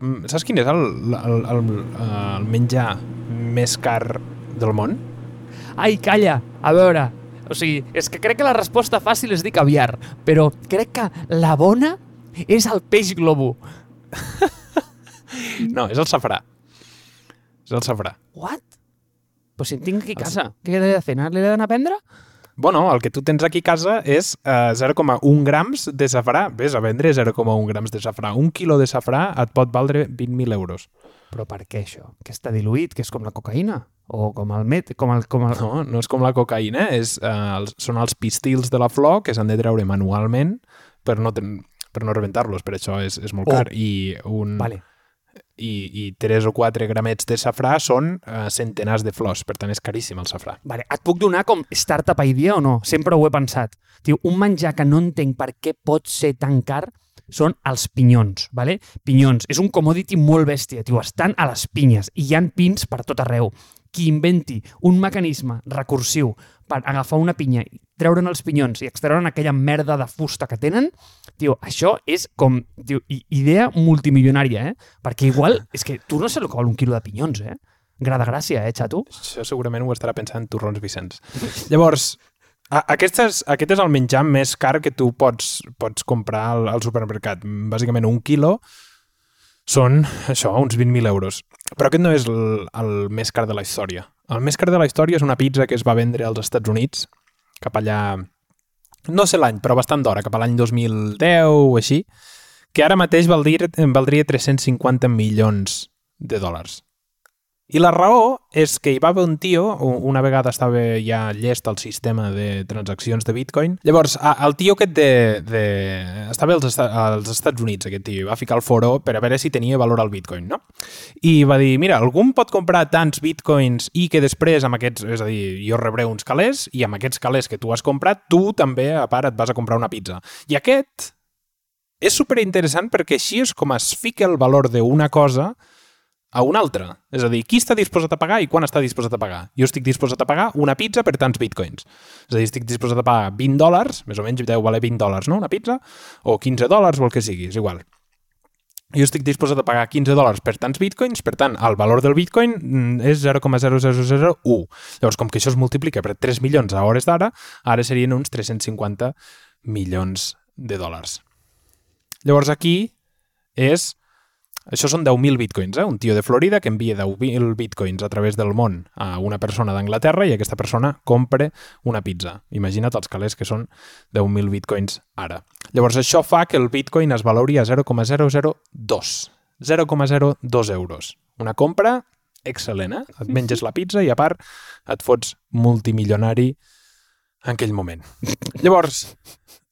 mm, saps quin és el, el, el, el menjar més car del món? Ai, calla, a veure... O sigui, és que crec que la resposta fàcil és dir caviar, però crec que la bona és el peix globo. No, és el safrà. És el safrà. What? Però si en tinc aquí a casa, què he de fer? Anar-li a prendre? Bueno, el que tu tens aquí a casa és eh, 0,1 grams de safrà. Ves a vendre 0,1 grams de safrà. Un quilo de safrà et pot valdre 20.000 euros. Però per què això? Que està diluït, que és com la cocaïna? O com el met, com el... Com el... No, no és com la cocaïna, és, eh, els, són els pistils de la flor que s'han de treure manualment per no, ten, per no rebentar-los, per això és, és molt Oh. car. I, un, Vale. I, I 3 o 4 gramets de safrà són eh, centenars de flors, per tant és caríssim el safrà. Vale, et puc donar com startup idea o no? Sempre ho he pensat. Tio, un menjar que no entenc per què pot ser tan car són els pinyons, vale? Pinyons. És un commodity molt bèstia, tio. Estan a les pinyes i hi han pins per tot arreu. Qui inventi un mecanisme recursiu per agafar una pinya, treure'n els pinyons i extreure'n aquella merda de fusta que tenen, tio, això és com tio, idea multimilionària, eh? Perquè igual, és que tu no sé el que val un quilo de pinyons, eh? Gra de gràcia, eh, xato? Això segurament ho estarà pensant Torrons Vicenç. Llavors, a, aquest, és, aquest és el menjar més car que tu pots, pots comprar al, al supermercat. Bàsicament un quilo són, això, uns 20.000 euros. Però aquest no és el, el més car de la història. El més car de la història és una pizza que es va vendre als Estats Units cap allà... No sé l'any, però bastant d'hora, cap a l'any 2010 o així, que ara mateix valdria, valdria 350 milions de dòlars. I la raó és que hi va haver un tio, una vegada estava ja llest al sistema de transaccions de Bitcoin. Llavors, el tio aquest de... de estava als, Esta- als Estats Units, aquest tio, va ficar el foro per a veure si tenia valor al Bitcoin, no? I va dir, mira, algú pot comprar tants Bitcoins i que després amb aquests, és a dir, jo rebré uns calés i amb aquests calés que tu has comprat, tu també, a part, et vas a comprar una pizza. I aquest és superinteressant perquè així és com es fica el valor d'una cosa a una altra. És a dir, qui està disposat a pagar i quan està disposat a pagar? Jo estic disposat a pagar una pizza per tants bitcoins. És a dir, estic disposat a pagar 20 dòlars, més o menys deu valer 20 dòlars, no?, una pizza, o 15 dòlars, o el que sigui, és igual. Jo estic disposat a pagar 15 dòlars per tants bitcoins, per tant, el valor del bitcoin mm, és 0,0001. Llavors, com que això es multiplica per 3 milions a hores d'ara, ara serien uns 350 milions de dòlars. Llavors aquí és... Això són 10.000 bitcoins, eh? Un tio de Florida que envia 10.000 bitcoins a través del món a una persona d'Anglaterra i aquesta persona compra una pizza. Imagina't els calés que són 10.000 bitcoins ara. Llavors això fa que el bitcoin es valori a 0,002. 0,02 euros. Una compra excel·lent, eh? Et menges la pizza i a part et fots multimilionari en aquell moment. Llavors,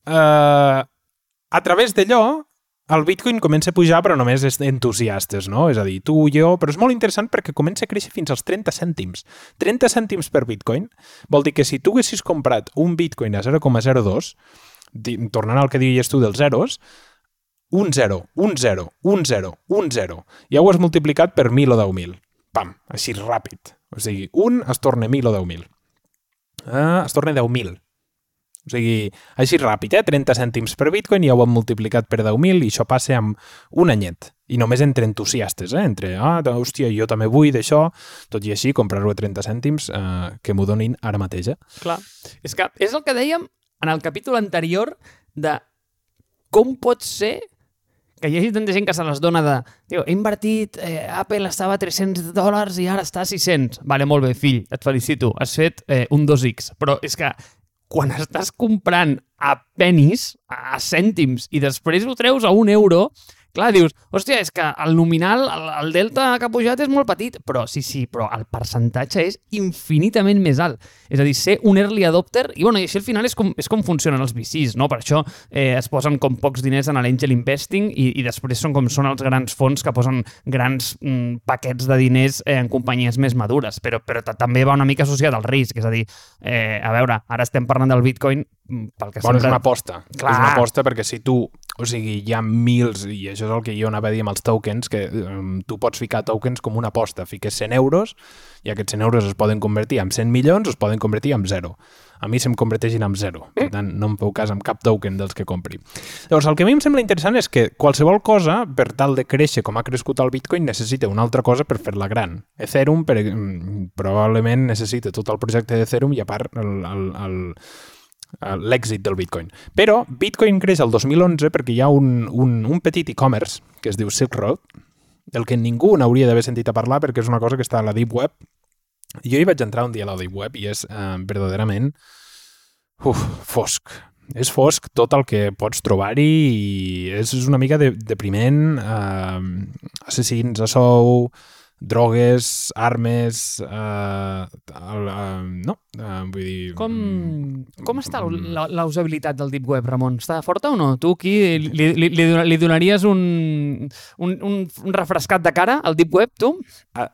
eh, a través d'allò, el bitcoin comença a pujar, però només és d'entusiastes, no? És a dir, tu i jo... Però és molt interessant perquè comença a créixer fins als 30 cèntims. 30 cèntims per bitcoin vol dir que si tu haguessis comprat un bitcoin a 0,02, di- tornant al que deies tu dels zeros, un 0, un 0, un 0, un 0. Ja ho has multiplicat per 1.000 o 10.000. Pam, així ràpid. O sigui, un es torna 1.000 o 10.000. Ah, es torna 10.000. O sigui, així ràpid, eh? 30 cèntims per bitcoin i ja ho hem multiplicat per 10.000 i això passa amb un anyet. I només entre entusiastes, eh? Entre, ah, hòstia, jo també vull d'això, tot i així, comprar-ho a 30 cèntims, eh, que m'ho donin ara mateix, eh? Clar. És que és el que dèiem en el capítol anterior de com pot ser que hi hagi tanta gent que se les dona de tio, he invertit, eh, Apple estava a 300 dòlars i ara està a 600. Vale, molt bé, fill, et felicito, has fet eh, un 2x. Però és que quan estàs comprant a penis, a cèntims, i després ho treus a un euro, clar, dius, hòstia, és que el nominal, el, el delta que ha pujat és molt petit, però sí, sí, però el percentatge és infinitament més alt. És a dir, ser un early adopter, i bueno, i així al final és com, és com funcionen els VCs, no? Per això eh, es posen com pocs diners en l'angel investing i, i després són com són els grans fons que posen grans mm, paquets de diners eh, en companyies més madures, però, però ta- també va una mica associat al risc, és a dir, eh, a veure, ara estem parlant del Bitcoin mm, pel que Bueno, és sempre... una aposta. Clar. És una aposta perquè si tu o sigui, hi ha mils, i això és el que jo anava a dir amb els tokens, que um, tu pots ficar tokens com una aposta. Fiques 100 euros i aquests 100 euros es poden convertir en 100 milions o es poden convertir en zero. A mi se'm converteixin en zero. Per tant, no em feu cas amb cap token dels que compri. Llavors, el que a mi em sembla interessant és que qualsevol cosa, per tal de créixer com ha crescut el Bitcoin, necessita una altra cosa per fer-la gran. Ethereum, per, mm, probablement necessita tot el projecte d'Ethereum i a part el, el, el, l'èxit del Bitcoin. Però Bitcoin creix el 2011 perquè hi ha un, un, un petit e-commerce que es diu Silk Road, del que ningú n'hauria d'haver sentit a parlar perquè és una cosa que està a la Deep Web. Jo hi vaig entrar un dia a la Deep Web i és eh, verdaderament uf, fosc. És fosc tot el que pots trobar-hi i és, és una mica de, depriment. Eh, assassins a sou, drogues, armes... Uh, uh, no? Uh, vull dir... Com, com està la, la usabilitat del Deep Web, Ramon? Està forta o no? Tu aquí li, li, li, li donaries un, un, un, un refrescat de cara al Deep Web, tu?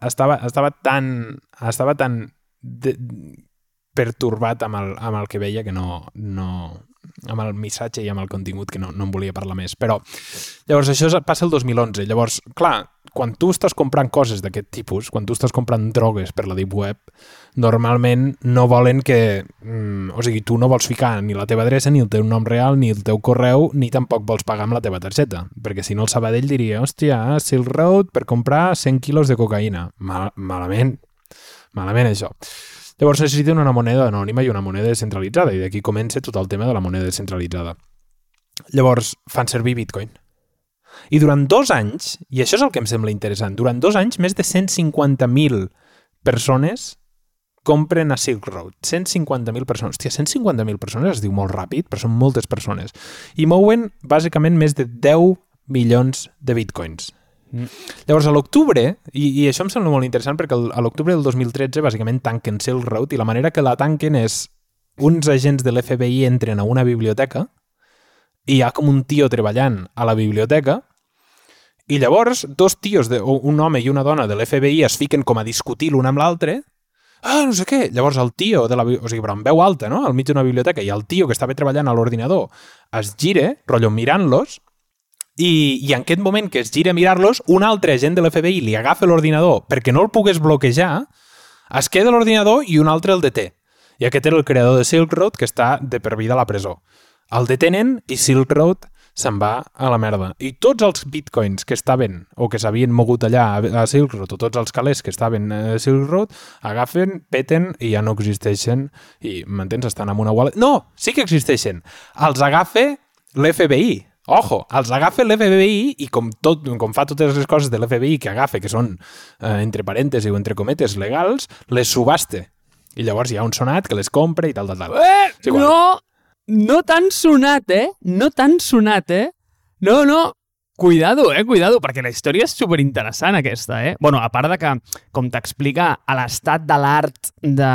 Estava, estava tan... Estava tan de, pertorbat amb el, amb el que veia que no, no, amb el missatge i amb el contingut que no, no en volia parlar més. Però, llavors, això passa el 2011. Llavors, clar, quan tu estàs comprant coses d'aquest tipus, quan tu estàs comprant drogues per la Deep Web, normalment no volen que... Mm, o sigui, tu no vols ficar ni la teva adreça, ni el teu nom real, ni el teu correu, ni tampoc vols pagar amb la teva targeta. Perquè si no el Sabadell diria, hòstia, Silk Road per comprar 100 quilos de cocaïna. Mal, malament. Malament, això. Llavors necessiten una moneda anònima i una moneda descentralitzada, i d'aquí comença tot el tema de la moneda descentralitzada. Llavors fan servir Bitcoin i durant dos anys, i això és el que em sembla interessant, durant dos anys més de 150.000 persones compren a Silk Road. 150.000 persones. Hòstia, 150.000 persones es diu molt ràpid, però són moltes persones. I mouen, bàsicament, més de 10 milions de bitcoins. Mm. Llavors, a l'octubre, i, i això em sembla molt interessant perquè a l'octubre del 2013 bàsicament tanquen Silk Road i la manera que la tanquen és uns agents de l'FBI entren a una biblioteca i hi ha com un tio treballant a la biblioteca i llavors dos tios, de, un home i una dona de l'FBI es fiquen com a discutir l'un amb l'altre ah, no sé què. Llavors el tio, de la, o sigui, però amb veu alta, no?, al mig d'una biblioteca, i el tio que estava treballant a l'ordinador es gira, rotllo mirant-los, i, i en aquest moment que es gira a mirar-los, un altre agent de l'FBI li agafa l'ordinador perquè no el pogués bloquejar, es queda l'ordinador i un altre el deté. I aquest era el creador de Silk Road que està de per vida a la presó. El detenen i Silk Road se'n va a la merda. I tots els bitcoins que estaven o que s'havien mogut allà a Silk Road o tots els calés que estaven a Silk Road agafen, peten i ja no existeixen i, m'entens, estan en una wallet. No, sí que existeixen. Els agafa l'FBI. Ojo, els agafa l'FBI i com, tot, com fa totes les coses de l'FBI que agafa, que són eh, entre parèntesis o entre cometes legals, les subaste. I llavors hi ha un sonat que les compra i tal, tal, tal. Eh, sí, no, no tan sonat, eh? No tan sonat, eh? No, no, Cuidado, eh? Cuidado, perquè la història és superinteressant aquesta, eh? bueno, a part de que, com t'explica, a l'estat de l'art de,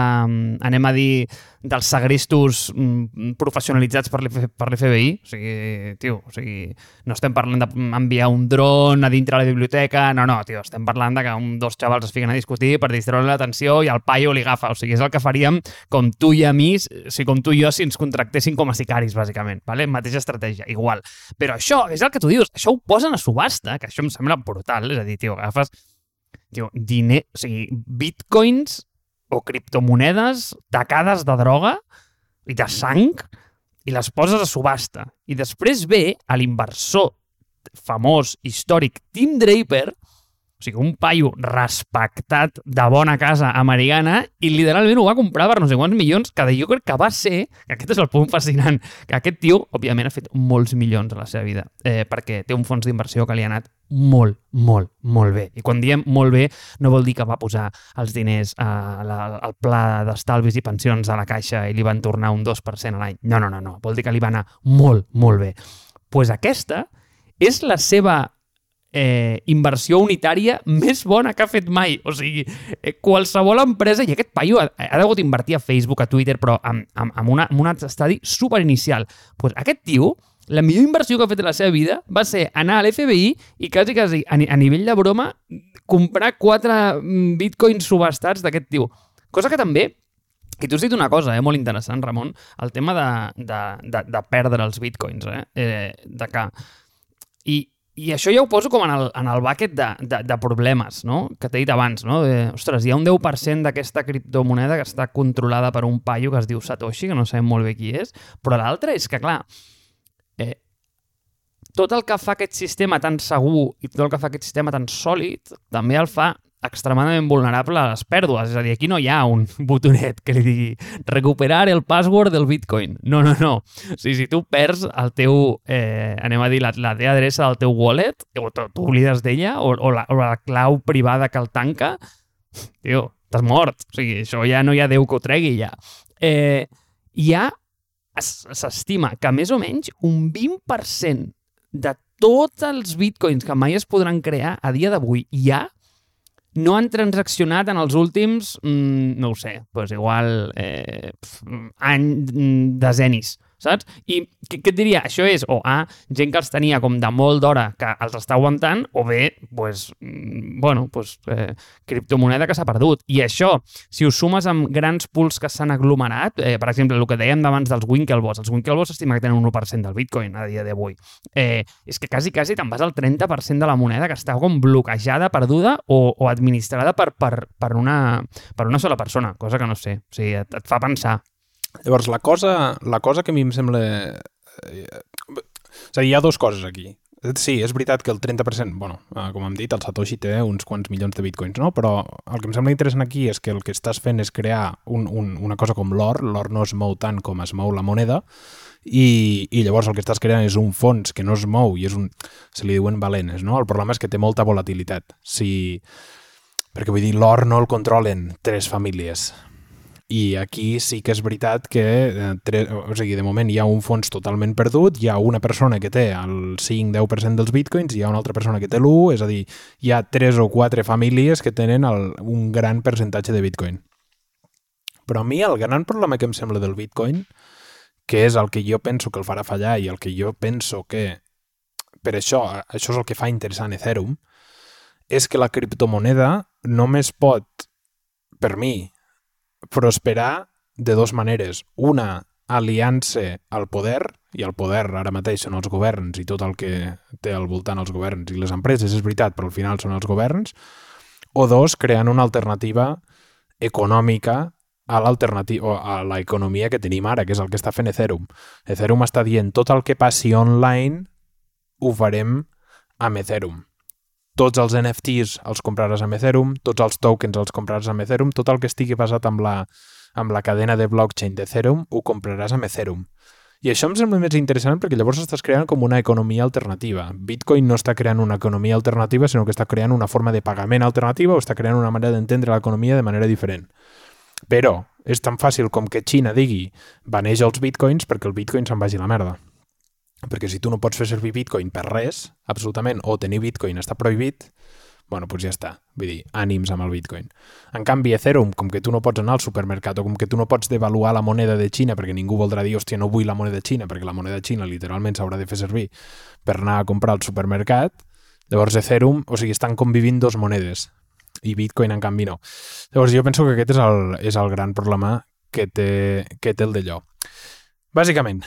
anem a dir, dels segrestos mm, professionalitzats per l'FBI, o sigui, tio, o sigui, no estem parlant d'enviar un dron a dintre la biblioteca, no, no, tio, estem parlant de que un, dos xavals es fiquen a discutir per distreure l'atenció i el paio li agafa, o sigui, és el que faríem com tu i a mi, o sigui, com tu i jo si ens contractessin com a sicaris, bàsicament, vale? mateixa estratègia, igual. Però això, és el que tu dius, això ho posen a subhasta, que això em sembla brutal, és a dir, tio, agafes tio, diner, o sigui, bitcoins o criptomonedes tacades de droga i de sang i les poses a subhasta. I després ve l'inversor famós, històric, Tim Draper, o sigui, un paio respectat de bona casa americana i literalment ho va comprar per no sé quants milions, que jo crec que va ser, que aquest és el punt fascinant, que aquest tio, òbviament, ha fet molts milions a la seva vida, eh, perquè té un fons d'inversió que li ha anat molt, molt, molt bé. I quan diem molt bé, no vol dir que va posar els diners a la, al pla d'estalvis i pensions de la caixa i li van tornar un 2% a l'any. No, no, no, no. Vol dir que li va anar molt, molt bé. Doncs pues aquesta és la seva eh, inversió unitària més bona que ha fet mai. O sigui, eh, qualsevol empresa, i aquest paio ha, ha degut invertir a Facebook, a Twitter, però amb, amb, amb, una, amb un estadi super inicial. Pues aquest tio, la millor inversió que ha fet a la seva vida va ser anar a l'FBI i quasi, quasi, a, a nivell de broma, comprar quatre mm, bitcoins subestats d'aquest tio. Cosa que també I tu has dit una cosa eh, molt interessant, Ramon, el tema de, de, de, de perdre els bitcoins, eh? eh de que... I, i això ja ho poso com en el, en el bucket de, de, de problemes, no? que t'he dit abans. No? De, ostres, hi ha un 10% d'aquesta criptomoneda que està controlada per un paio que es diu Satoshi, que no sabem molt bé qui és, però l'altre és que, clar, eh, tot el que fa aquest sistema tan segur i tot el que fa aquest sistema tan sòlid també el fa extremadament vulnerable a les pèrdues. És a dir, aquí no hi ha un botonet que li digui recuperar el password del bitcoin. No, no, no. O sigui, si tu perds el teu, eh, anem a dir, la, la teva adreça del teu wallet, o t'oblides d'ella, o, o, la, o la clau privada que el tanca, tio, t'has mort. O sigui, això ja no hi ha Déu que ho tregui, ja. Eh, ja s'estima que més o menys un 20% de tots els bitcoins que mai es podran crear a dia d'avui ja no han transaccionat en els últims, mm, no ho sé, pues igual eh, any mm, desenis saps? I què, què et diria? Això és o A, gent que els tenia com de molt d'hora que els està aguantant, o B, pues, mm, bueno, pues, eh, criptomoneda que s'ha perdut. I això, si ho sumes amb grans pools que s'han aglomerat, eh, per exemple, el que dèiem d'abans dels Winklevoss, els Winklevoss s'estima que tenen un 1% del Bitcoin a dia d'avui. Eh, és que quasi, quasi te'n vas al 30% de la moneda que està com bloquejada, perduda o, o administrada per, per, per, una, per una sola persona, cosa que no sé. O sigui, et, et fa pensar. Llavors, la cosa, la cosa que a mi em sembla... És a dir, hi ha dues coses aquí. Sí, és veritat que el 30%, bueno, eh, com hem dit, el Satoshi té uns quants milions de bitcoins, no? Però el que em sembla interessant aquí és que el que estàs fent és crear un, un, una cosa com l'or, l'or no es mou tant com es mou la moneda, i, i llavors el que estàs creant és un fons que no es mou i és un... se li diuen balenes, no? El problema és que té molta volatilitat. Si... Perquè vull dir, l'or no el controlen tres famílies, i aquí sí que és veritat que eh, o sigui, de moment hi ha un fons totalment perdut, hi ha una persona que té el 5-10% dels bitcoins, hi ha una altra persona que té l'1, és a dir, hi ha tres o quatre famílies que tenen el, un gran percentatge de bitcoin. Però a mi el gran problema que em sembla del bitcoin, que és el que jo penso que el farà fallar i el que jo penso que per això, això és el que fa interessant Ethereum, és que la criptomoneda només pot, per mi, prosperar de dues maneres. Una, aliant-se al poder, i el poder ara mateix són els governs i tot el que té al voltant els governs i les empreses, és veritat, però al final són els governs, o dos, creant una alternativa econòmica a l'alternativa a l'economia que tenim ara, que és el que està fent Ethereum. Ethereum està dient tot el que passi online ho farem amb Ethereum tots els NFTs els compraràs amb Ethereum, tots els tokens els compraràs amb Ethereum, tot el que estigui basat amb la, amb la cadena de blockchain d'Ethereum ho compraràs amb Ethereum. I això em sembla més interessant perquè llavors estàs creant com una economia alternativa. Bitcoin no està creant una economia alternativa, sinó que està creant una forma de pagament alternativa o està creant una manera d'entendre l'economia de manera diferent. Però és tan fàcil com que Xina digui baneix els bitcoins perquè el bitcoin se'n vagi a la merda perquè si tu no pots fer servir Bitcoin per res, absolutament, o tenir Bitcoin està prohibit, bueno, doncs ja està. Vull dir, ànims amb el Bitcoin. En canvi, Ethereum, com que tu no pots anar al supermercat o com que tu no pots devaluar la moneda de Xina perquè ningú voldrà dir, hòstia, no vull la moneda de Xina perquè la moneda de Xina literalment s'haurà de fer servir per anar a comprar al supermercat, llavors Ethereum, o sigui, estan convivint dos monedes i Bitcoin en canvi no. Llavors jo penso que aquest és el, és el gran problema que té, que té el d'allò. Bàsicament,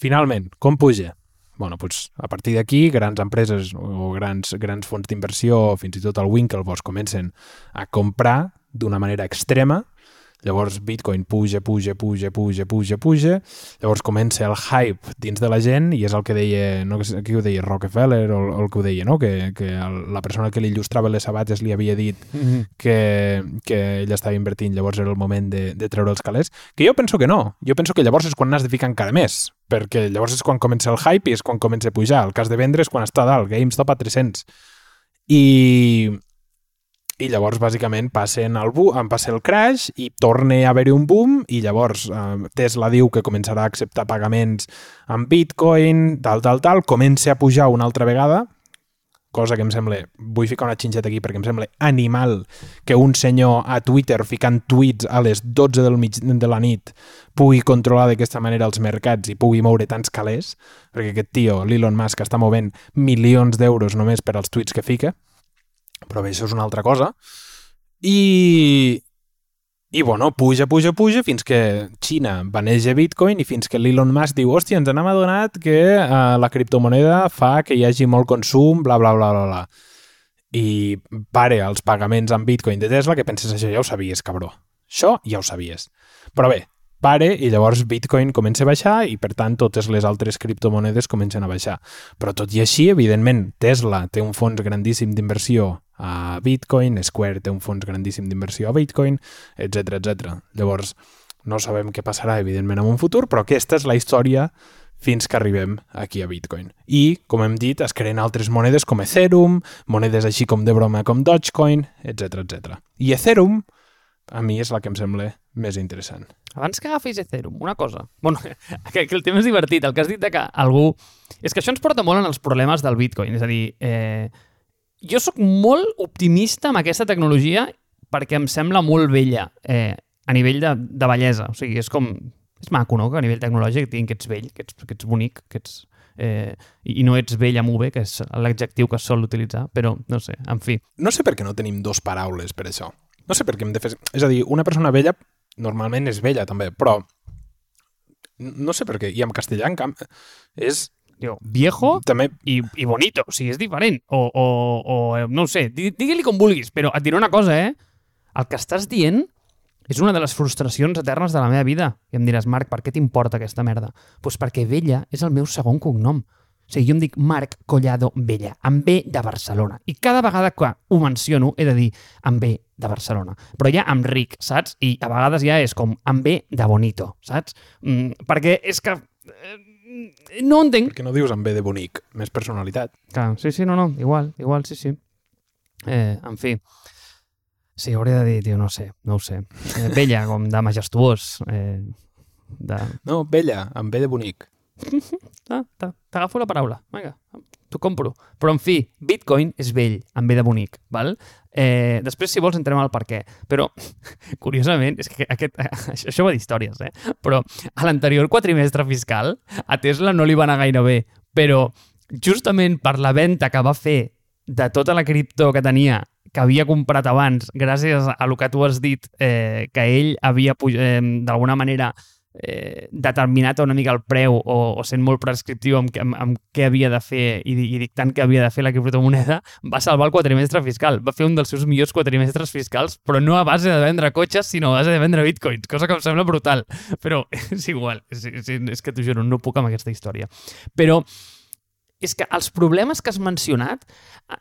Finalment, com puja? bueno, doncs a partir d'aquí, grans empreses o grans, grans fons d'inversió, fins i tot el Winklevoss, comencen a comprar d'una manera extrema Llavors Bitcoin puja, puja, puja, puja, puja, puja. Llavors comença el hype dins de la gent i és el que deia, no sé qui ho deia, Rockefeller o, o el que ho deia, no? que, que el, la persona que li il·lustrava les sabates li havia dit mm -hmm. que, que ell estava invertint, llavors era el moment de, de treure els calés. Que jo penso que no. Jo penso que llavors és quan n'has de ficar encara més, perquè llavors és quan comença el hype i és quan comença a pujar. El cas de vendre és quan està dalt, GameStop a 300. I, i llavors bàsicament passen el, boom, passa el crash i torna a haver-hi un boom i llavors eh, Tesla diu que començarà a acceptar pagaments amb Bitcoin, tal, tal, tal, comença a pujar una altra vegada, cosa que em sembla, vull ficar una xinxeta aquí perquè em sembla animal que un senyor a Twitter ficant tuits a les 12 del mig de la nit pugui controlar d'aquesta manera els mercats i pugui moure tants calés, perquè aquest tio, l'Elon Musk, està movent milions d'euros només per als tuits que fica, però bé, això és una altra cosa. I, I, bueno, puja, puja, puja, fins que Xina baneja Bitcoin i fins que l'Elon Musk diu, hòstia, ens n'hem adonat que uh, la criptomoneda fa que hi hagi molt consum, bla, bla, bla, bla, bla. I pare els pagaments amb Bitcoin de Tesla, que penses això ja ho sabies, cabró. Això ja ho sabies. Però bé, pare i llavors Bitcoin comença a baixar i per tant totes les altres criptomonedes comencen a baixar. Però tot i així, evidentment, Tesla té un fons grandíssim d'inversió a Bitcoin, Square té un fons grandíssim d'inversió a Bitcoin, etc etc. Llavors, no sabem què passarà, evidentment, en un futur, però aquesta és la història fins que arribem aquí a Bitcoin. I, com hem dit, es creen altres monedes com Ethereum, monedes així com de broma com Dogecoin, etc etc. I Ethereum, a mi és la que em sembla més interessant. Abans que agafis Ethereum, una cosa. Bueno, que, que el tema és divertit. El que has dit de que algú... És que això ens porta molt en els problemes del Bitcoin. És a dir, eh, jo sóc molt optimista amb aquesta tecnologia perquè em sembla molt vella eh, a nivell de, de bellesa. O sigui, és com... És maco, no?, que a nivell tecnològic diguin que ets vell, que ets, que ets bonic, que ets... Eh, i, no ets vell amb UV, que és l'adjectiu que es sol utilitzar, però no sé, en fi. No sé per què no tenim dos paraules per això. No sé per què hem de fer... És a dir, una persona vella normalment és vella també, però no sé per què. I en castellà, en camp, és Diu, viejo també i, i bonito, o sigui, és diferent. O, o, o eh, no ho sé, di- digue-li com vulguis, però et diré una cosa, eh? El que estàs dient és una de les frustracions eternes de la meva vida. I em diràs, Marc, per què t'importa aquesta merda? Doncs pues perquè Vella és el meu segon cognom. O sigui, jo em dic Marc Collado Vella, amb B de Barcelona. I cada vegada que ho menciono he de dir amb B de Barcelona. Però ja amb ric, saps? I a vegades ja és com amb B de bonito, saps? Mm, perquè és que... eh, no entenc. perquè no dius amb B de bonic, més personalitat. Clar, sí, sí, no, no, igual, igual, sí, sí. Eh, en fi, sí, hauria de dir, tio, no sé, no ho sé. Eh, vella, com de majestuós, eh, de... No, vella, amb B de bonic. Ah, t'agafo la paraula, vinga, t'ho compro. Però, en fi, Bitcoin és vell, amb B de bonic, val? Eh, després, si vols, entrem al per què. Però, curiosament, és que aquest, això, això va d'històries, eh? Però a l'anterior quatrimestre fiscal, a Tesla no li va anar gaire bé, però justament per la venda que va fer de tota la cripto que tenia que havia comprat abans, gràcies a el que tu has dit, eh, que ell havia, eh, d'alguna manera, eh, determinat una mica el preu o, o sent molt prescriptiu amb, amb, amb què havia de fer i, i dictant què havia de fer la criptomoneda, va salvar el quatrimestre fiscal. Va fer un dels seus millors quatrimestres fiscals, però no a base de vendre cotxes, sinó a base de vendre bitcoins, cosa que em sembla brutal. Però és igual, és, és, és que t'ho juro, no puc amb aquesta història. Però és que els problemes que has mencionat, eh,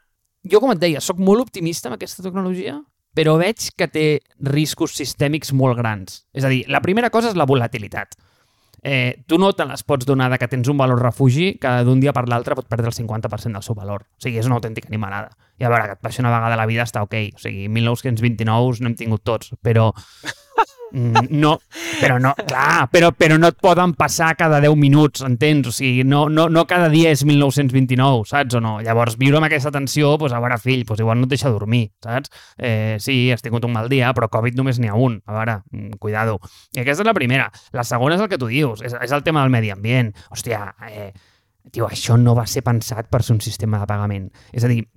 jo com et deia, sóc molt optimista amb aquesta tecnologia, però veig que té riscos sistèmics molt grans. És a dir, la primera cosa és la volatilitat. Eh, tu no te les pots donar que tens un valor refugi que d'un dia per l'altre pot perdre el 50% del seu valor. O sigui, és una autèntica animalada. I a veure, que et baixi una vegada a la vida està ok. O sigui, 1929 n'hem tingut tots, però... Mm, No, però no, clar, però, però no et poden passar cada 10 minuts, entens? O sigui, no, no, no cada dia és 1929, saps o no? Llavors, viure amb aquesta tensió, doncs, a veure, fill, doncs, igual no et deixa dormir, saps? Eh, sí, has tingut un mal dia, però Covid només n'hi ha un. A veure, mm, cuidado. I aquesta és la primera. La segona és el que tu dius, és, és el tema del medi ambient. Hòstia, eh, tio, això no va ser pensat per ser un sistema de pagament. És a dir,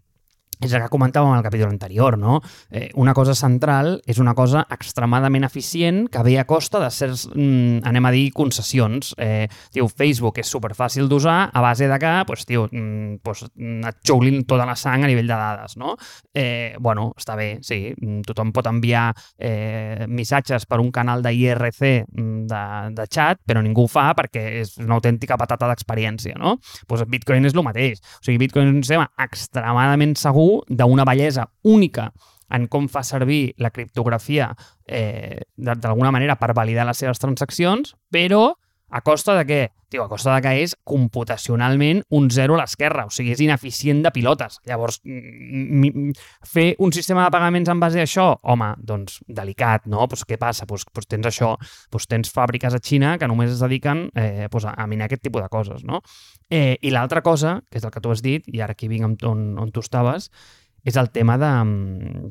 és el que comentàvem al capítol anterior, no? Eh, una cosa central és una cosa extremadament eficient que ve a costa de certs, mm, anem a dir, concessions. Eh, tio, Facebook és superfàcil d'usar a base de que, pues, tio, mm, pues, et xuglin tota la sang a nivell de dades, no? Eh, bueno, està bé, sí, mm, tothom pot enviar eh, missatges per un canal d'IRC mm, de, de chat, però ningú ho fa perquè és una autèntica patata d'experiència, no? Pues Bitcoin és el mateix. O sigui, Bitcoin és un sistema extremadament segur, d'una bellesa única en com fa servir la criptografia eh, d'alguna manera per validar les seves transaccions, però a costa de què? Tio, a costa de que és computacionalment un zero a l'esquerra, o sigui, és ineficient de pilotes. Llavors, fer un sistema de pagaments en base a això, home, doncs delicat, no? Pues què passa? Pues, pues tens això, pues tens fàbriques a Xina que només es dediquen eh, pues a, minar aquest tipus de coses, no? Eh, I l'altra cosa, que és el que tu has dit, i ara aquí vinc on, on tu estaves, és el tema de, mm,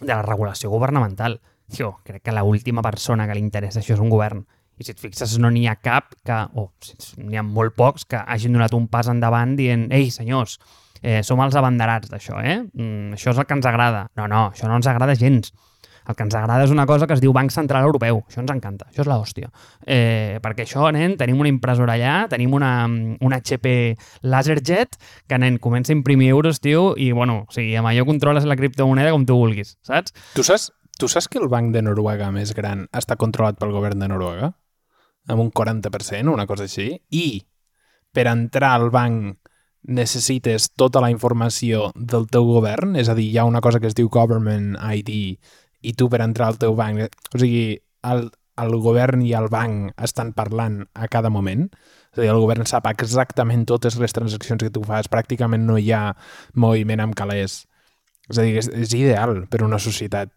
de la regulació governamental. Jo crec que l'última persona que li interessa això és un govern. I si et fixes, no n'hi ha cap que, o si n'hi ha molt pocs que hagin donat un pas endavant dient «Ei, senyors, eh, som els abanderats d'això, eh? Mm, això és el que ens agrada». No, no, això no ens agrada gens. El que ens agrada és una cosa que es diu Banc Central Europeu. Això ens encanta, això és l'hòstia. Eh, perquè això, nen, tenim una impressora allà, tenim una, un HP LaserJet que, nen, comença a imprimir euros, tio, i, bueno, o sigui, amb allò controles la criptomoneda com tu vulguis, saps? Tu saps, tu saps que el banc de Noruega més gran està controlat pel govern de Noruega? Amb un 40%, una cosa així. I per entrar al banc necessites tota la informació del teu govern, és a dir, hi ha una cosa que es diu Government ID i tu per entrar al teu banc... O sigui, el, el govern i el banc estan parlant a cada moment, és a dir, el govern sap exactament totes les transaccions que tu fas, pràcticament no hi ha moviment amb calés. És a dir, és, és ideal per una societat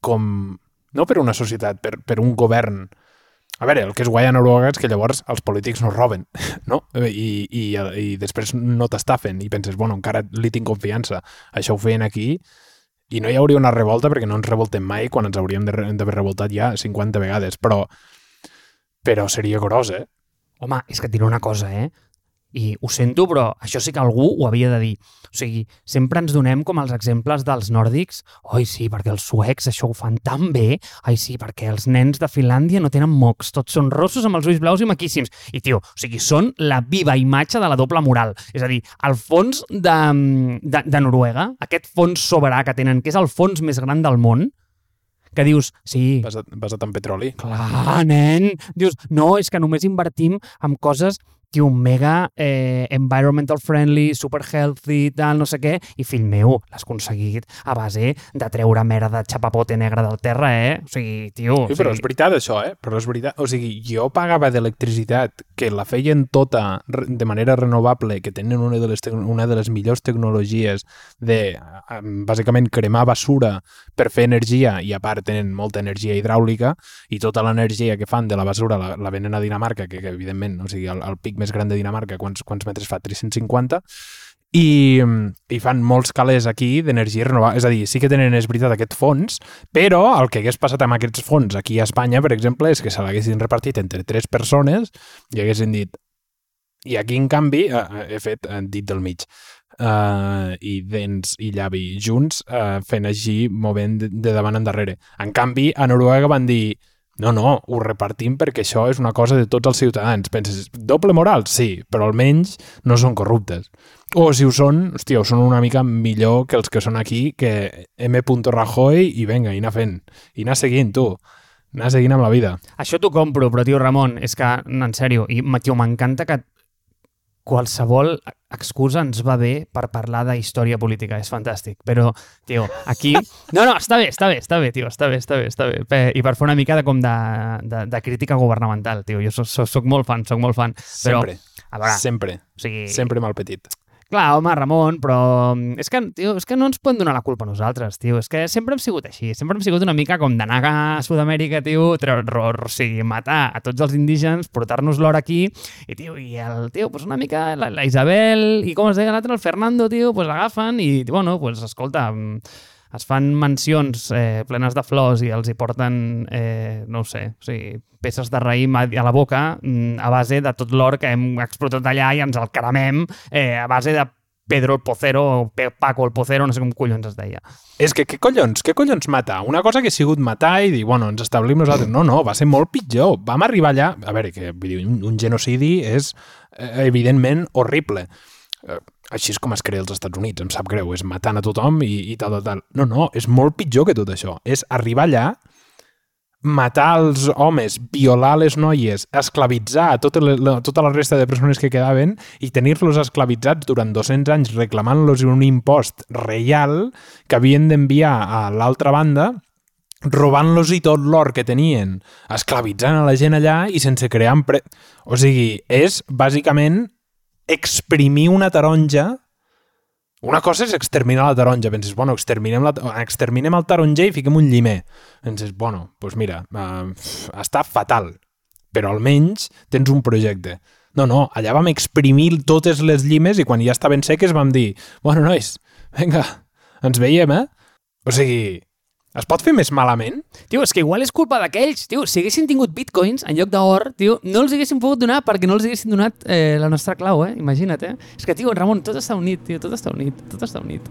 com... No per una societat, per, per un govern a veure, el que és guai a Noruega és que llavors els polítics no roben, no? I, i, i després no t'estafen i penses, bueno, encara li tinc confiança. Això ho feien aquí i no hi hauria una revolta perquè no ens revoltem mai quan ens hauríem d'haver revoltat ja 50 vegades, però però seria gros, eh? Home, és que et diré una cosa, eh? I ho sento, però això sí que algú ho havia de dir. O sigui, sempre ens donem com els exemples dels nòrdics. Oi, sí, perquè els suecs això ho fan tan bé. Ai, sí, perquè els nens de Finlàndia no tenen mocs. Tots són rossos amb els ulls blaus i maquíssims. I, tio, o sigui, són la viva imatge de la doble moral. És a dir, el fons de, de, de Noruega, aquest fons soberà que tenen, que és el fons més gran del món, que dius, sí... Basat, basat en petroli. Clar, nen! Dius, no, és que només invertim en coses tio, mega eh, environmental friendly, super healthy, tal, no sé què, i fill meu, l'has aconseguit a base de treure merda de xapapote negre del terra, eh? O sigui, tio... Sí, o però sigui, és veritat això, eh? Però és veritat. O sigui, jo pagava d'electricitat que la feien tota de manera renovable, que tenen una de les, una de les millors tecnologies de, bàsicament, cremar basura per fer energia i, a part, tenen molta energia hidràulica i tota l'energia que fan de la basura la, la venen a Dinamarca, que, que evidentment, o sigui, el, el pic més gran de Dinamarca, quants, quants metres fa? 350? i, i fan molts calés aquí d'energia renovable. És a dir, sí que tenen, és veritat, aquest fons, però el que hagués passat amb aquests fons aquí a Espanya, per exemple, és que se l'haguessin repartit entre tres persones i haguessin dit i aquí, en canvi, eh, he fet eh, dit del mig uh, i dents i llavi junts uh, fent així, movent de, davant endarrere. En canvi, a Noruega van dir no, no, ho repartim perquè això és una cosa de tots els ciutadans. Penses, doble moral? Sí, però almenys no són corruptes. O si ho són, hòstia, ho són una mica millor que els que són aquí, que M. Rajoy i venga, i anar fent. I anar seguint, tu. Anar seguint amb la vida. Això t'ho compro, però, tio, Ramon, és que, en sèrio, i, tio, m'encanta que qualsevol excusa ens va bé per parlar de història política, és fantàstic. Però, tio, aquí... No, no, està bé, està bé, està bé, tio, està bé, està bé, està bé. I per fer una mica de, com de, de, de crítica governamental, tio. Jo soc, soc, soc molt fan, soc molt fan. Però, Sempre. a veure, Sempre. o sigui... Sempre mal petit. Clar, home, Ramon, però mm, és que, tio, és que no ens poden donar la culpa a nosaltres, tio. És que sempre hem sigut així. Sempre hem sigut una mica com d'anar a Sud-amèrica, tio, o sigui, matar a tots els indígens, portar-nos l'or aquí, i, tio, i el, tio, pues una mica la, la Isabel i com es deia l'altre, el Fernando, tio, pues agafen i, bueno, pues escolta, mm, es fan mansions eh, plenes de flors i els hi porten, eh, no ho sé, o sigui, peces de raïm a, la boca mm, a base de tot l'or que hem explotat allà i ens el caramem eh, a base de Pedro el Pocero o Paco el Pocero, no sé com collons es deia. És que què collons, què collons matar? Una cosa que ha sigut matar i dir, bueno, ens establim nosaltres. No, no, va ser molt pitjor. Vam arribar allà... A veure, que un, genocidi és eh, evidentment horrible. Així és com es crea als Estats Units, em sap greu, és matant a tothom i, i tal, tal, tal. No, no, és molt pitjor que tot això. És arribar allà, matar els homes, violar les noies, esclavitzar tota la, tota la resta de persones que quedaven i tenir-los esclavitzats durant 200 anys reclamant-los un impost reial que havien d'enviar a l'altra banda robant-los i tot l'or que tenien, esclavitzant a la gent allà i sense crear... Empre... O sigui, és bàsicament exprimir una taronja una cosa és exterminar la taronja. Penses, bueno, exterminem, la, exterminem el taronger i fiquem un llimer. Penses, bueno, doncs pues mira, uh, està fatal, però almenys tens un projecte. No, no, allà vam exprimir totes les llimes i quan ja estaven seques vam dir, bueno, nois, vinga, ens veiem, eh? O sigui, es pot fer més malament? Tio, és que igual és culpa d'aquells, tio. Si haguessin tingut bitcoins en lloc d'or, tio, no els haguessin pogut donar perquè no els haguessin donat eh, la nostra clau, eh? Imagina't, eh? És que, tio, Ramon, tot està unit, tio, tot està unit, tot està unit.